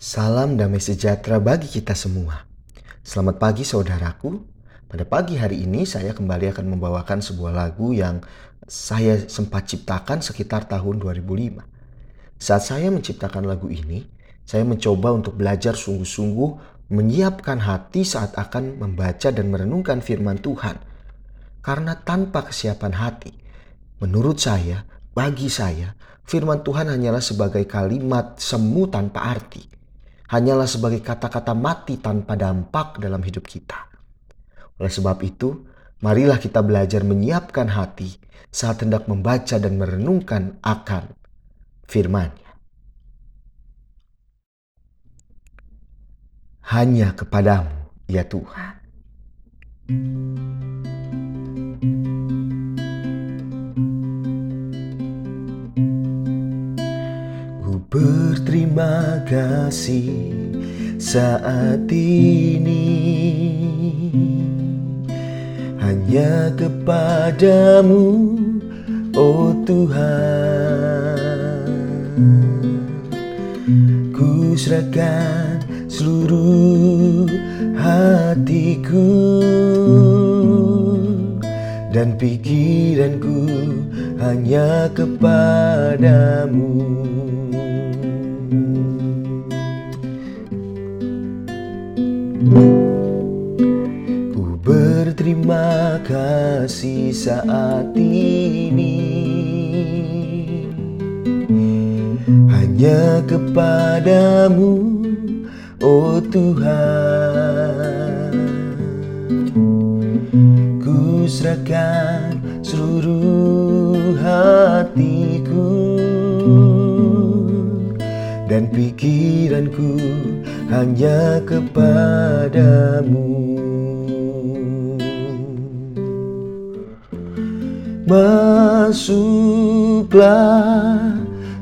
Salam damai sejahtera bagi kita semua. Selamat pagi saudaraku. Pada pagi hari ini saya kembali akan membawakan sebuah lagu yang saya sempat ciptakan sekitar tahun 2005. Saat saya menciptakan lagu ini, saya mencoba untuk belajar sungguh-sungguh menyiapkan hati saat akan membaca dan merenungkan firman Tuhan. Karena tanpa kesiapan hati, menurut saya, bagi saya, firman Tuhan hanyalah sebagai kalimat semu tanpa arti hanyalah sebagai kata-kata mati tanpa dampak dalam hidup kita. Oleh sebab itu, marilah kita belajar menyiapkan hati saat hendak membaca dan merenungkan akan firman-Nya. Hanya kepadamu, ya Tuhan. Berterima kasih saat ini hanya kepadamu, oh Tuhan. Ku serahkan seluruh hatiku dan pikiranku hanya kepadamu. Ku berterima kasih saat ini. Hanya kepadamu, oh Tuhan. Ku serahkan seluruh hatiku dan pikiranku hanya kepadamu. Masuklah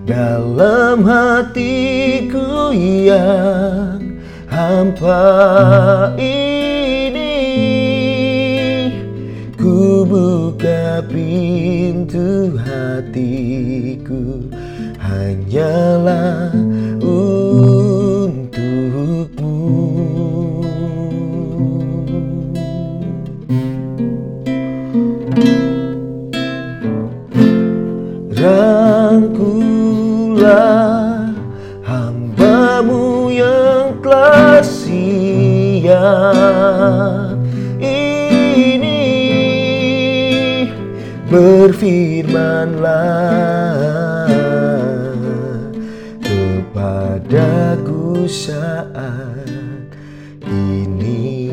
dalam hatiku yang hampa ini pintu hatiku hanyalah Rangkulah hambamu yang telah siap Berfirmanlah kepadaku saat ini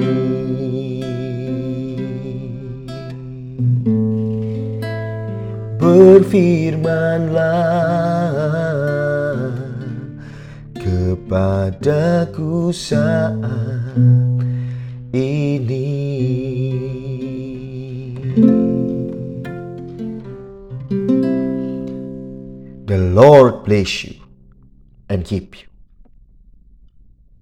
berfirmanlah kepadaku saat ini. The Lord bless you and keep you.